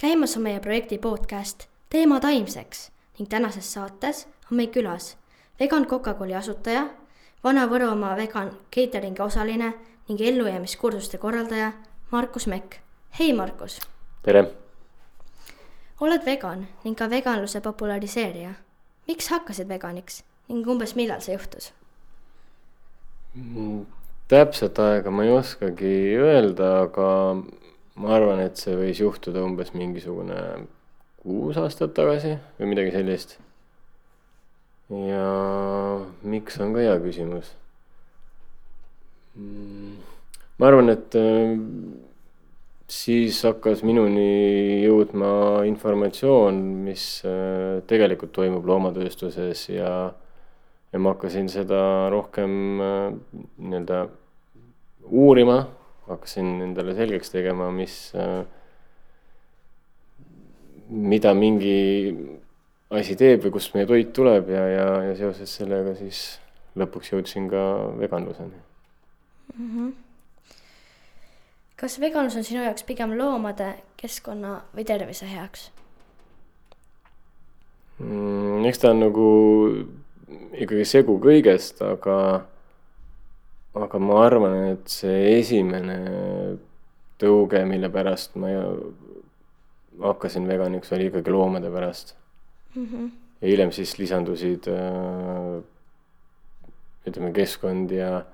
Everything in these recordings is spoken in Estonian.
käimas on meie projekti podcast Teema taimseks ning tänases saates on meil külas vegan Coca-Cooli asutaja, Vana-Võrumaa vegan catering'i osaline ning ellujäämiskursuste korraldaja Markus Mekk. hei, Markus! tere! oled vegan ning ka veganluse populariseerija. miks hakkasid veganiks ning umbes millal see juhtus? täpset aega ma ei oskagi öelda, aga ma arvan, et see võis juhtuda umbes mingisugune kuus aastat tagasi või midagi sellist. ja miks on ka hea küsimus. ma arvan, et äh, siis hakkas minuni jõudma informatsioon, mis äh, tegelikult toimub loomatööstuses ja ja ma hakkasin seda rohkem äh, nii-öelda uurima, hakkasin endale selgeks tegema, mis, äh, mida mingi asi teeb või kust meie toit tuleb ja, ja, ja seoses sellega siis lõpuks jõudsin ka veganluseni mm. -hmm. kas veganlus on sinu jaoks pigem loomade, keskkonna või tervise heaks mm,? eks ta on nagu ikkagi segu kõigest, aga, aga ma arvan, et see esimene tõuge, mille pärast ma hakkasin veganiks, oli ikkagi loomade pärast mm. -hmm. ja hiljem siis lisandusid äh, ütleme, keskkond ja,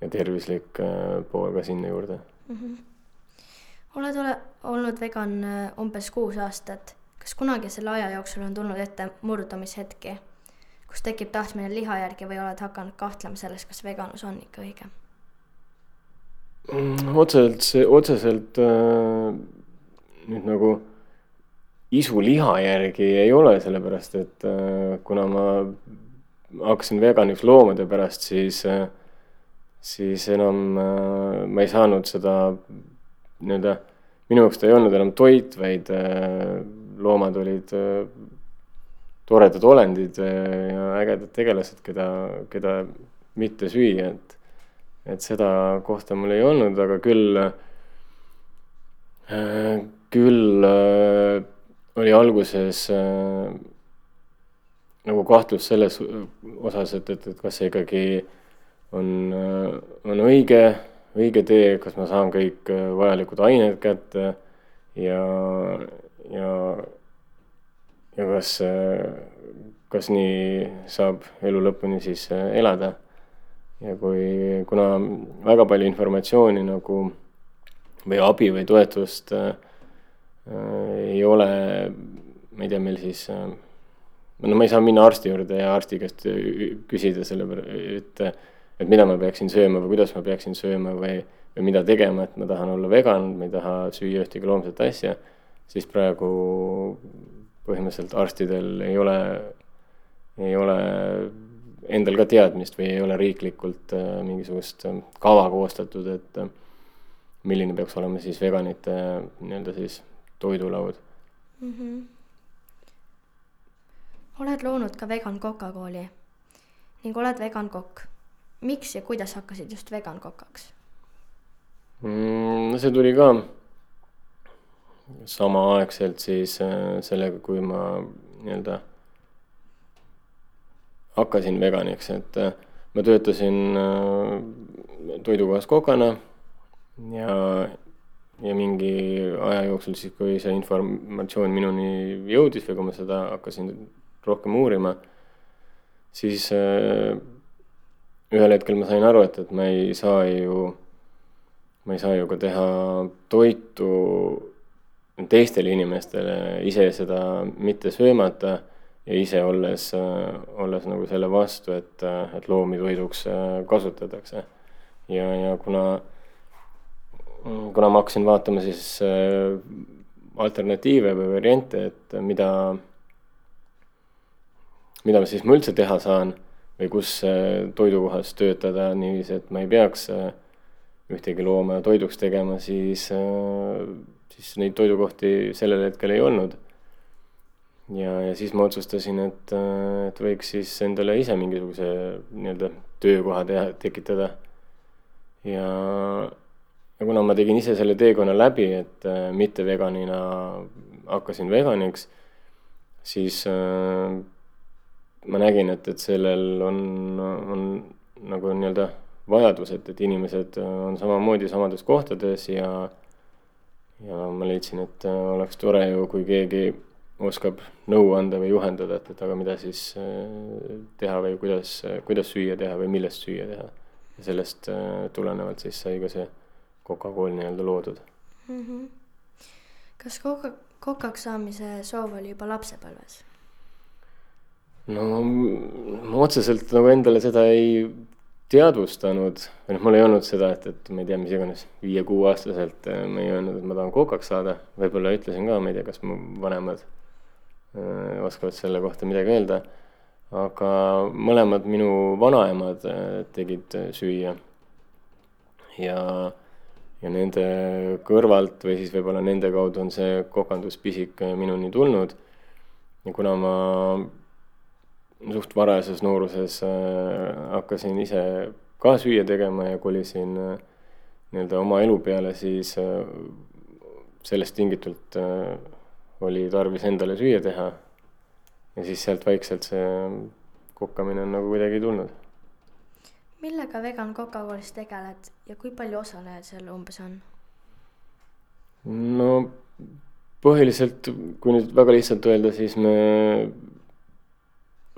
ja tervislik äh, pool ka sinna juurde mm. -hmm. oled ole, olnud vegan äh, umbes kuus aastat, kas kunagi selle aja jooksul on tulnud ette murdumishetki? Kus tekib tahtmine liha järgi või oled hakanud kahtlema selles, kas veganlus on ikka õige mm,? otseselt see, otseselt äh, nüüd nagu isu liha järgi ei ole, sellepärast et äh, kuna ma hakkasin veganiks loomade pärast, siis äh,, siis enam äh, ma ei saanud seda nii-öelda, minu jaoks ta ei olnud enam toit, vaid äh, loomad olid äh, toredad olendid eh, ja ägedad tegelased, keda, keda mitte süüa, et, et seda kohta mul ei olnud, aga küll, eh, küll eh, oli alguses nagu kahtlus selles osas, et, et, et kas see ikkagi on, on õige, õige tee, kas ma saan kõik vajalikud ained kätte ja, ja ja kas, kas nii saab elu lõpuni siis äh, elada. ja kui, kuna väga palju informatsiooni nagu või abi või toetust äh, äh, ei ole, ma ei tea, meil siis äh, no ma ei saa minna arsti juurde ja arsti käest küsida selle peale, et, et mida ma peaksin sööma või kuidas ma peaksin sööma või, või mida tegema, et ma tahan olla vegan, ma ei taha süüa ühtegi loomset asja, siis praegu põhimõtteliselt arstidel ei ole, ei ole endal ka teadmist või ei ole riiklikult äh, mingisugust äh, kava koostatud, et äh, milline peaks olema siis veganite nii-öelda siis toidulaud mm. -hmm. oled loonud ka vegan Coca-Cooli ning oled vegan kokk. miks ja kuidas hakkasid just vegan kokaks mm,? no see tuli ka samaaegselt siis äh, sellega, kui ma nii-öelda hakkasin veganiks, et äh, ma töötasin äh, toidukohas kokana ja, ja mingi aja jooksul siis, kui see informatsioon minuni jõudis või kui ma seda hakkasin rohkem uurima, siis ühel hetkel ma sain aru, et, et ma ei saa ju, ma ei saa ju ka teha toitu teistele inimestele ise seda mitte söömata ja ise olles, olles nagu selle vastu, et, et loomi toiduks kasutatakse. ja, ja kuna, kuna ma hakkasin vaatama siis alternatiive või variante, et mida, mida siis ma üldse teha saan või kus toidukohas töötada niiviisi, et ma ei peaks ühtegi looma toiduks tegema, siis siis neid toidukohti sellel hetkel ei olnud. ja, ja siis ma otsustasin, et, et võiks siis endale ise mingisuguse nii-öelda töökoha teha, tekitada. ja, ja kuna ma tegin ise selle teekonna läbi, et mitte veganina hakkasin veganiks, siis äh, ma nägin, et, et sellel on, on nagu nii-öelda vajadus, et, et inimesed on samamoodi samades kohtades ja ja ma leidsin, et oleks tore ju, kui keegi oskab nõu anda või juhendada, et, et aga mida siis teha või kuidas, kuidas süüa teha või millest süüa teha. ja sellest tulenevalt siis sai ka see Coca-Cola nii-öelda loodud mm. -hmm. kas koka, kokaks saamise soov oli juba lapsepõlves? no ma otseselt nagu endale seda ei teadvustanud, või noh, mul ei olnud seda, et, et ma ei tea, mis iganes, viie-kuueaastaselt äh, ma ei öelnud, et ma tahan kokaks saada, võib-olla ütlesin ka, ma ei tea, kas mu vanemad öö, äh, oskavad selle kohta midagi öelda, aga mõlemad minu vanaemad äh, tegid süüa. Ja ja nende kõrvalt või siis võib-olla nende kaudu on see kokanduspisik minuni tulnud. ja kuna ma suht varajases nooruses äh, hakkasin ise ka süüa tegema ja kolisin äh, nii-öelda oma elu peale, siis äh, sellest tingitult oli tarvis endale süüa teha. ja siis sealt vaikselt see kokkamine on nagu kuidagi tulnud millega Vegan Coca-Colas tegeled ja kui palju osalejaid seal umbes on? no põhiliselt, kui nüüd väga lihtsalt öelda, siis me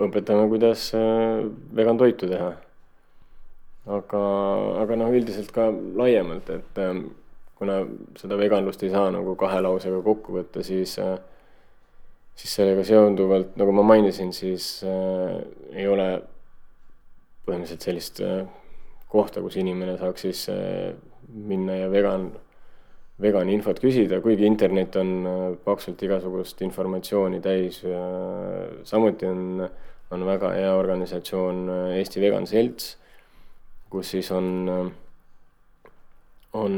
õpetame, kuidas äh, vegan toitu teha. aga, aga noh, üldiselt ka laiemalt, et ähm, kuna seda veganlust ei saa nagu kahe lausega kokku võtta, siis äh, siis sellega seonduvalt, nagu ma mainisin, siis äh, ei ole põhimõtteliselt sellist äh, kohta, kus inimene saaks siis äh, minna ja vegan, vegani infot küsida, kuigi internet on äh, paksult igasugust informatsiooni täis ja samuti on, on väga hea organisatsioon Eesti Vegan Selts, kus siis on, on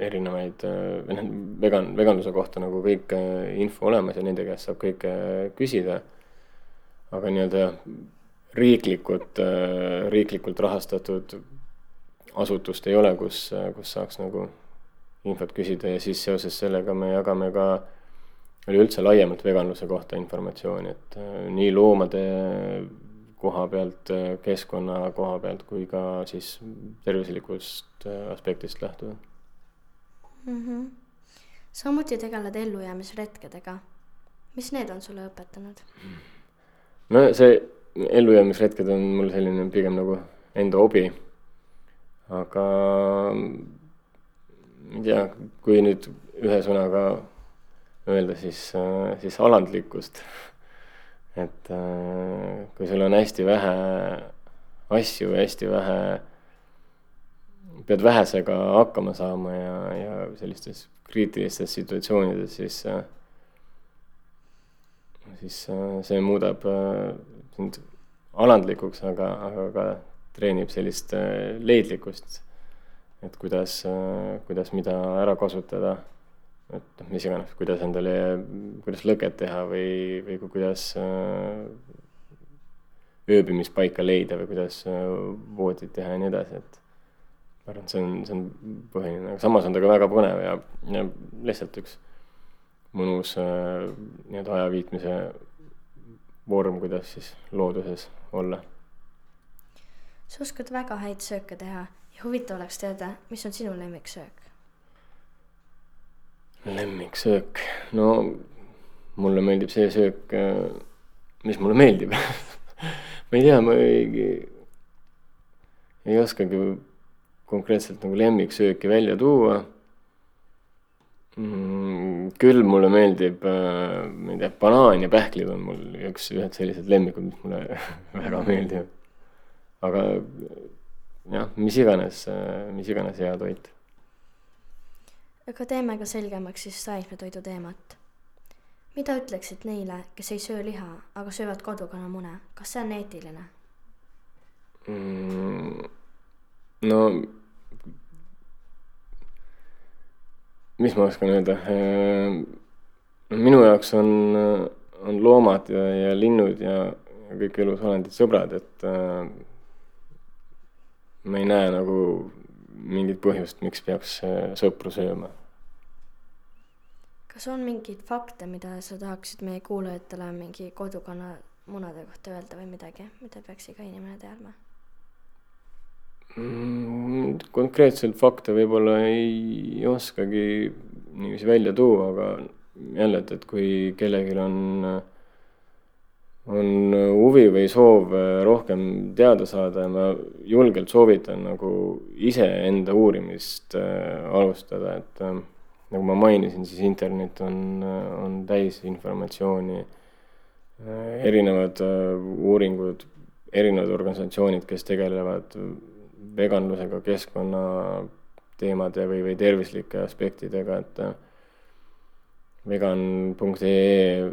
erinevaid, või noh, vegan, veganluse kohta nagu kõik info olemas ja nende käest saab kõike küsida. aga nii-öelda riiklikult, äh, riiklikult rahastatud asutust ei ole, kus, kus saaks nagu infot küsida ja siis seoses sellega me jagame ka üleüldse laiemalt veganluse kohta informatsiooni, et äh, nii loomade koha pealt, keskkonna koha pealt kui ka siis tervislikust äh, aspektist lähtuvalt mm. -hmm. samuti tegeled ellujäämisretkedega. mis need on sulle õpetanud? no see ellujäämisretked on mul selline pigem nagu enda hobi. aga ma ei tea, kui nüüd ühe sõnaga öelda, siis, siis alandlikkust. et äh, kui sul on hästi vähe asju hästi vähe, pead vähesega hakkama saama ja, ja sellistes kriitilistes situatsioonides, siis, äh, siis äh, see muudab sind alandlikuks, aga, aga ka treenib sellist äh, leidlikkust. et kuidas, äh, kuidas mida ära kasutada, et noh, mis iganes, kuidas endale, kuidas lõket teha või, või kuidas äh, ööbimispaika leida või kuidas voodit teha ja nii edasi, et ma arvan, et see on, see on põhiline, aga samas on ta ka väga põnev ja, ja lihtsalt üks mõnus nii-öelda aja viitmise vorm, kuidas siis looduses olla. sa oskad väga häid sööke teha ja huvitav oleks teada, mis on sinu lemmiksöök? Lemmiksöök, no mulle meeldib see söök, mis mulle meeldib ma ei tea, ma ei, ei oskagi konkreetselt nagu lemmiksööki välja tuua mm,? küll mulle meeldib, äh, ma ei tea, banaan ja pähklid on mul üks, ühed sellised lemmikud, mis mulle väga meeldivad. aga jah, mis iganes, äh, mis iganes hea toit. Aga teeme ka selgemaks siis taimetoidu teemat. mida ütleksid neile, kes ei söö liha, aga söövad kodukanamune, kas see on eetiline mm,? no mis ma oskan öelda? Ehm, minu jaoks on, on loomad ja, ja linnud ja kõik elusolendid sõbrad, et äh, ma ei näe nagu mingit põhjust, miks peaks sõpru sööma. kas on mingeid fakte, mida sa tahaksid meie kuulajatele mingi kodukana munade kohta öelda või midagi, mida peaks iga inimene teadma mm,? konkreetselt fakte võib-olla ei oskagi niiviisi välja tuua, aga jälle, et, et kui kellelgi on, on huvi või soov rohkem teada saada ja ma julgelt soovitan nagu iseenda uurimist äh, alustada, et äh, nagu ma mainisin, siis internet on, on täis informatsiooni, erinevad äh, uuringud, erinevad organisatsioonid, kes tegelevad veganlusega, keskkonnateemade või, või tervislike aspektidega, et äh, vegan.ee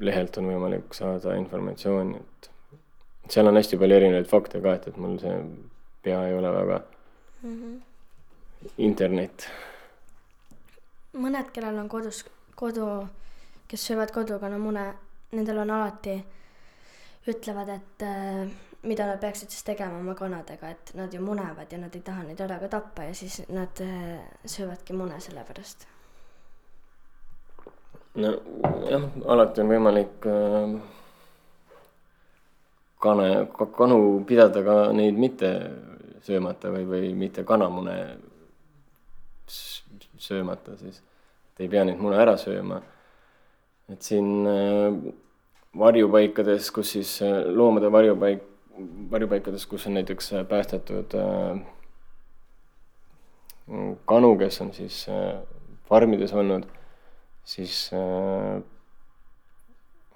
lehelt on võimalik saada informatsiooni, et seal on hästi palju erinevaid fakte ka, et, et mul see pea ei ole väga mm -hmm. internet mõned, kellel on kodus, kodu, kes söövad kodukana mune, nendel on alati, ütlevad, et äh, mida nad peaksid siis tegema oma kanadega, et nad ju munevad ja nad ei taha neid ära ka tappa ja siis nad äh, söövadki mune selle pärast. Nojah, alati on võimalik äh, kana, kanu pidada ka neid mitte söömata või, või mitte kanamune söömata, siis et ei pea neid mune ära sööma. et siin äh, varjupaikades, kus siis äh, loomade varjupaik, varjupaikades, kus on näiteks äh, päästetud kanu, kes on siis farmides olnud, siis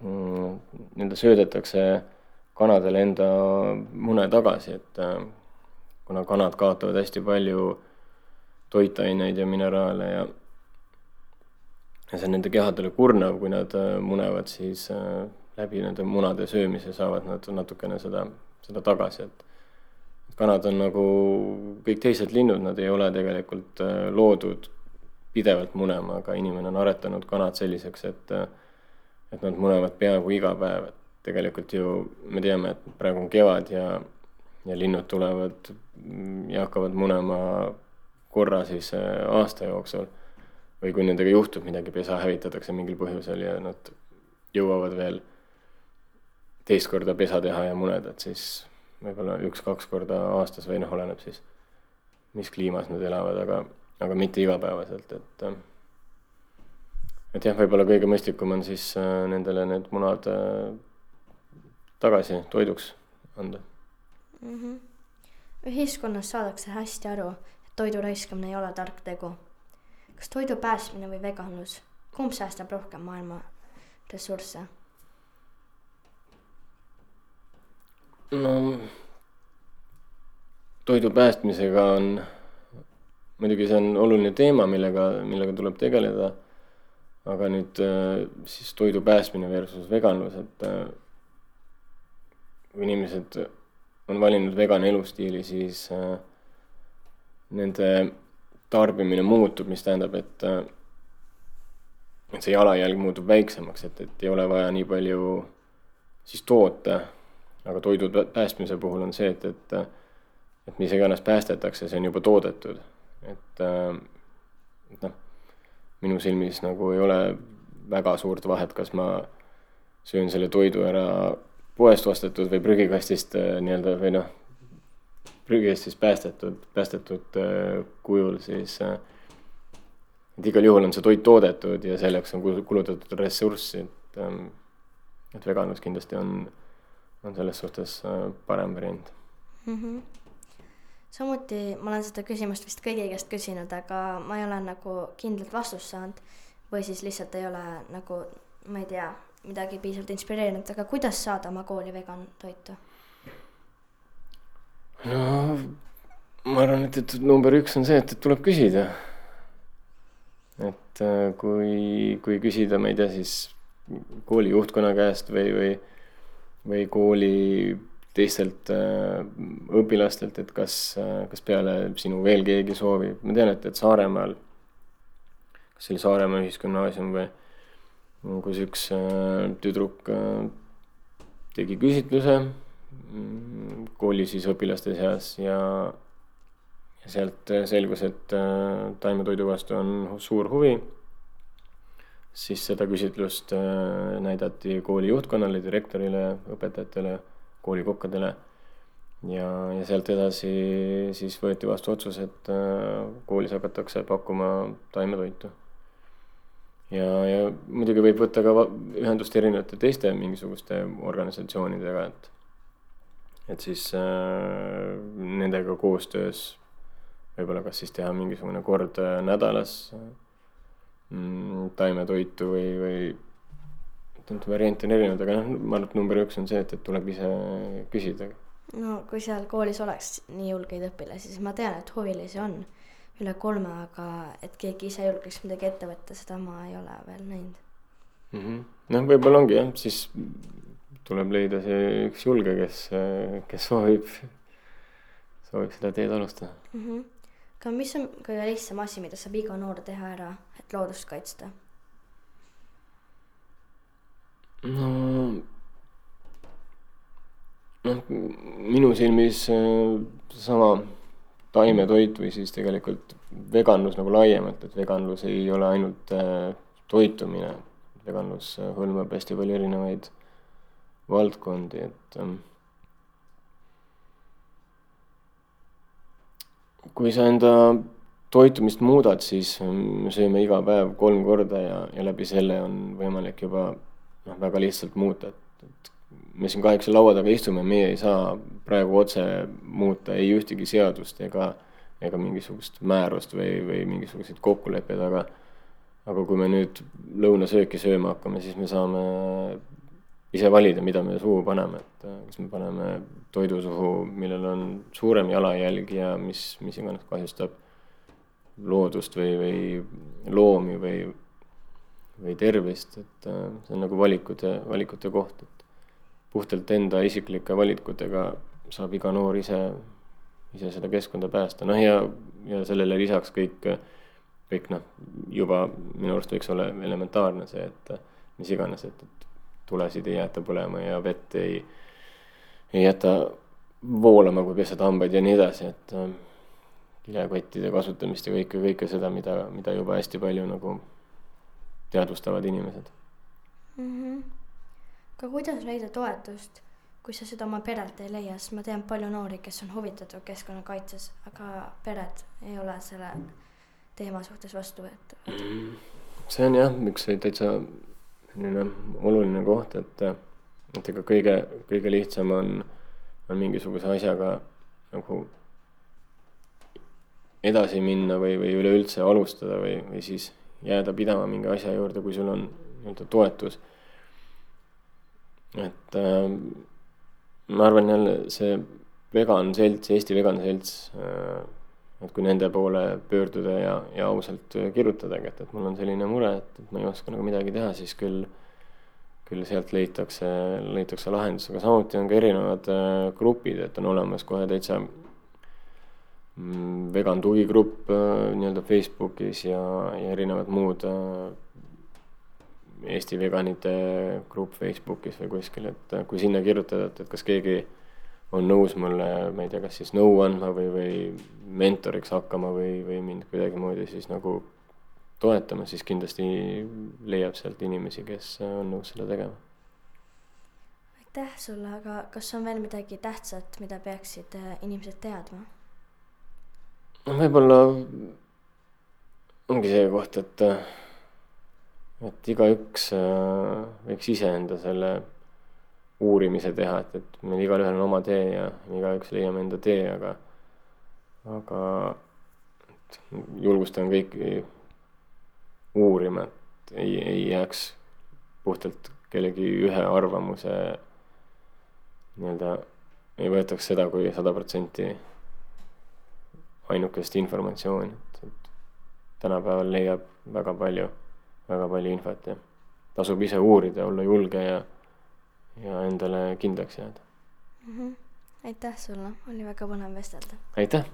mm, nii-öelda söödetakse kanadele enda mune tagasi, et kuna kanad kaotavad hästi palju toitaineid ja mineraale ja ja see on nende kehadele kurnav, kui nad äh, munevad, siis äh, läbi nende munade söömise saavad nad natukene seda, seda tagasi, et kanad on nagu kõik teised linnud, nad ei ole tegelikult äh, loodud pidevalt munema, aga inimene on aretanud kanad selliseks, et et nad munevad peaaegu iga päev, et tegelikult ju me teame, et praegu on kevad ja ja linnud tulevad ja hakkavad munema korra siis aasta jooksul. Või kui nendega juhtub midagi, pesa hävitatakse mingil põhjusel ja nad jõuavad veel teist korda pesa teha ja muneda, et siis võib-olla üks-kaks korda aastas või noh, oleneb siis, mis kliimas nad elavad, aga, aga mitte igapäevaselt, et et jah, võib-olla kõige mõistlikum on siis äh, nendele need munad äh, tagasi toiduks anda mm. -hmm. ühiskonnas saadakse hästi aru, et toidu raiskamine ei ole tark tegu kas toidu päästmine või veganlus, kumb säästab rohkem maailma ressursse? no toidu päästmisega on, muidugi see on oluline teema, millega, millega tuleb tegeleda. aga nüüd äh, siis toidu päästmine versus veganlus, et äh, kui inimesed on valinud vegan elustiili, siis äh, nende tarbimine muutub, mis tähendab, et et see jalajälg muutub väiksemaks, et, et ei ole vaja nii palju siis toota. aga toidu päästmise puhul on see, et, et, et mis iganes päästetakse, see on juba toodetud. Et, äh, et noh, minu silmis nagu ei ole väga suurt vahet, kas ma söön selle toidu ära poest ostetud või prügikastist äh, nii-öelda või noh, prügist siis päästetud, päästetud äh, kujul, siis et igal juhul on see toit toodetud ja selleks on kulutatud ressurssi, et ähm, et veganlus kindlasti on, on selles suhtes parem variant mm. -hmm. Samuti ma olen seda küsimust vist kõigi käest küsinud, aga ma ei ole nagu kindlat vastust saanud või siis lihtsalt ei ole nagu, ma ei tea, midagi piisavalt inspireerinud, aga kuidas saada oma kooli vegan toitu? no ma arvan, et, et number üks on see, et, et tuleb küsida. et äh, kui, kui küsida, ma ei tea, siis kooli juhtkonna käest või, või, või kooli teistelt äh, õpilastelt, et kas äh,, kas peale sinu veel keegi soovib, ma tean, et, et Saaremaal, kas see oli Saaremaa Ühisgümnaasium või kus üks äh, tüdruk äh, tegi küsitluse kooli siis õpilaste seas ja, ja sealt selgus, et äh, taimetoidu vastu on suur huvi. siis seda küsitlust äh, näidati kooli juhtkonnale, direktorile, õpetajatele, koolikokkadele. ja, ja sealt edasi siis võeti vastu otsus, et äh, koolis hakatakse pakkuma taimetoitu. ja, ja muidugi võib võtta ka ühendust erinevate teiste mingisuguste organisatsioonidega, et et siis äh, nendega koostöös võib-olla kas siis teha mingisugune kord äh, nädalas mm, taimetoitu või, või et variante on erinevad, aga noh, ma arvan, et number üks on see, et, et tuleb ise küsida. no kui seal koolis oleks nii julgeid õpilasi, siis ma tean, et huvilisi on üle kolme, aga et keegi ise julgeks midagi ette võtta, seda ma ei ole veel näinud mm -hmm.. noh, võib-olla ongi jah, siis tuleb leida see üks julge, kes, kes soovib, soovib seda teed alustada mm. -hmm. aga mis on kõige lihtsam asi, mida saab iga noor teha ära, et loodust kaitsta? No, noh, minu silmis seesama taimetoit või siis tegelikult veganlus nagu laiemalt, et veganlus ei ole ainult äh, toitumine, veganlus hõlmab hästi palju erinevaid valdkondi, et ähm, kui sa enda toitumist muudad, siis ähm, me sööme iga päev kolm korda ja, ja läbi selle on võimalik juba noh, väga lihtsalt muuta, et, et me siin kaheksa laua taga istume, meie ei saa praegu otse muuta ei ühtegi seadust ega, ega mingisugust määrust või, või mingisuguseid kokkuleppeid, aga aga kui me nüüd lõunasööki sööma hakkame, siis me saame ise valida, mida me suhu paneme, et äh, kas me paneme toidu suhu, millel on suurem jalajälg ja mis, mis iganes kahjustab loodust või, või loomi või, või tervist, et äh, see on nagu valikute, valikute koht, et puhtalt enda isiklike valikutega saab iga noor ise, ise seda keskkonda päästa, noh ja, ja sellele lisaks kõik, kõik noh, juba minu arust võiks olla elementaarne see, et mis iganes, et, et tulesid ei jäeta põlema ja vett ei, ei jäta voolama, kui pesed hambaid ja nii edasi, et äh, kilekottide kasutamist ja kõike, kõike seda, mida, mida juba hästi palju nagu teadvustavad inimesed mm. -hmm. aga kuidas leida toetust, kui sa seda oma perelt ei leia, sest ma tean palju noori, kes on huvitatud keskkonnakaitses, aga pered ei ole selle teema suhtes vastuvõetavad mm. -hmm. see on jah, üks täitsa selline oluline koht, et, et ega kõige, kõige lihtsam on, on mingisuguse asjaga nagu edasi minna või, või üleüldse alustada või, või siis jääda pidama mingi asja juurde, kui sul on nii-öelda toetus. et äh, ma arvan jälle see vegan selts, Eesti Vegan Selts äh,, et kui nende poole pöörduda ja, ja ausalt kirjutadagi, et, et mul on selline mure, et, et ma ei oska nagu midagi teha, siis küll, küll sealt leitakse, leitakse lahendus, aga samuti on ka erinevad äh, grupid, et on olemas kohe täitsa vegan tugigrupp äh, nii-öelda Facebookis ja, ja erinevad muud äh, Eesti veganite grupp Facebookis või kuskil, et kui sinna kirjutada, et, et kas keegi on nõus mulle, ma ei tea, kas siis nõu andma või, või mentoriks hakkama või, või mind kuidagimoodi siis nagu toetama, siis kindlasti leiab sealt inimesi, kes on nõus seda tegema. aitäh sulle, aga kas on veel midagi tähtsat, mida peaksid äh, inimesed teadma? No võib-olla ongi see koht, et, et igaüks äh, võiks iseenda selle uurimise teha, et, et meil igalühel on oma tee ja igaüks leiame enda tee, aga, aga julgustan kõiki uurima, et ei, ei jääks puhtalt kellegi ühe arvamuse nii-öelda, ei võetaks seda kui sada protsenti ainukest informatsiooni, et, et tänapäeval leiab väga palju, väga palju infot ja tasub ise uurida, olla julge ja ja endale kindlaks jääda mm. -hmm. aitäh sulle, oli väga põnev vestelda. aitäh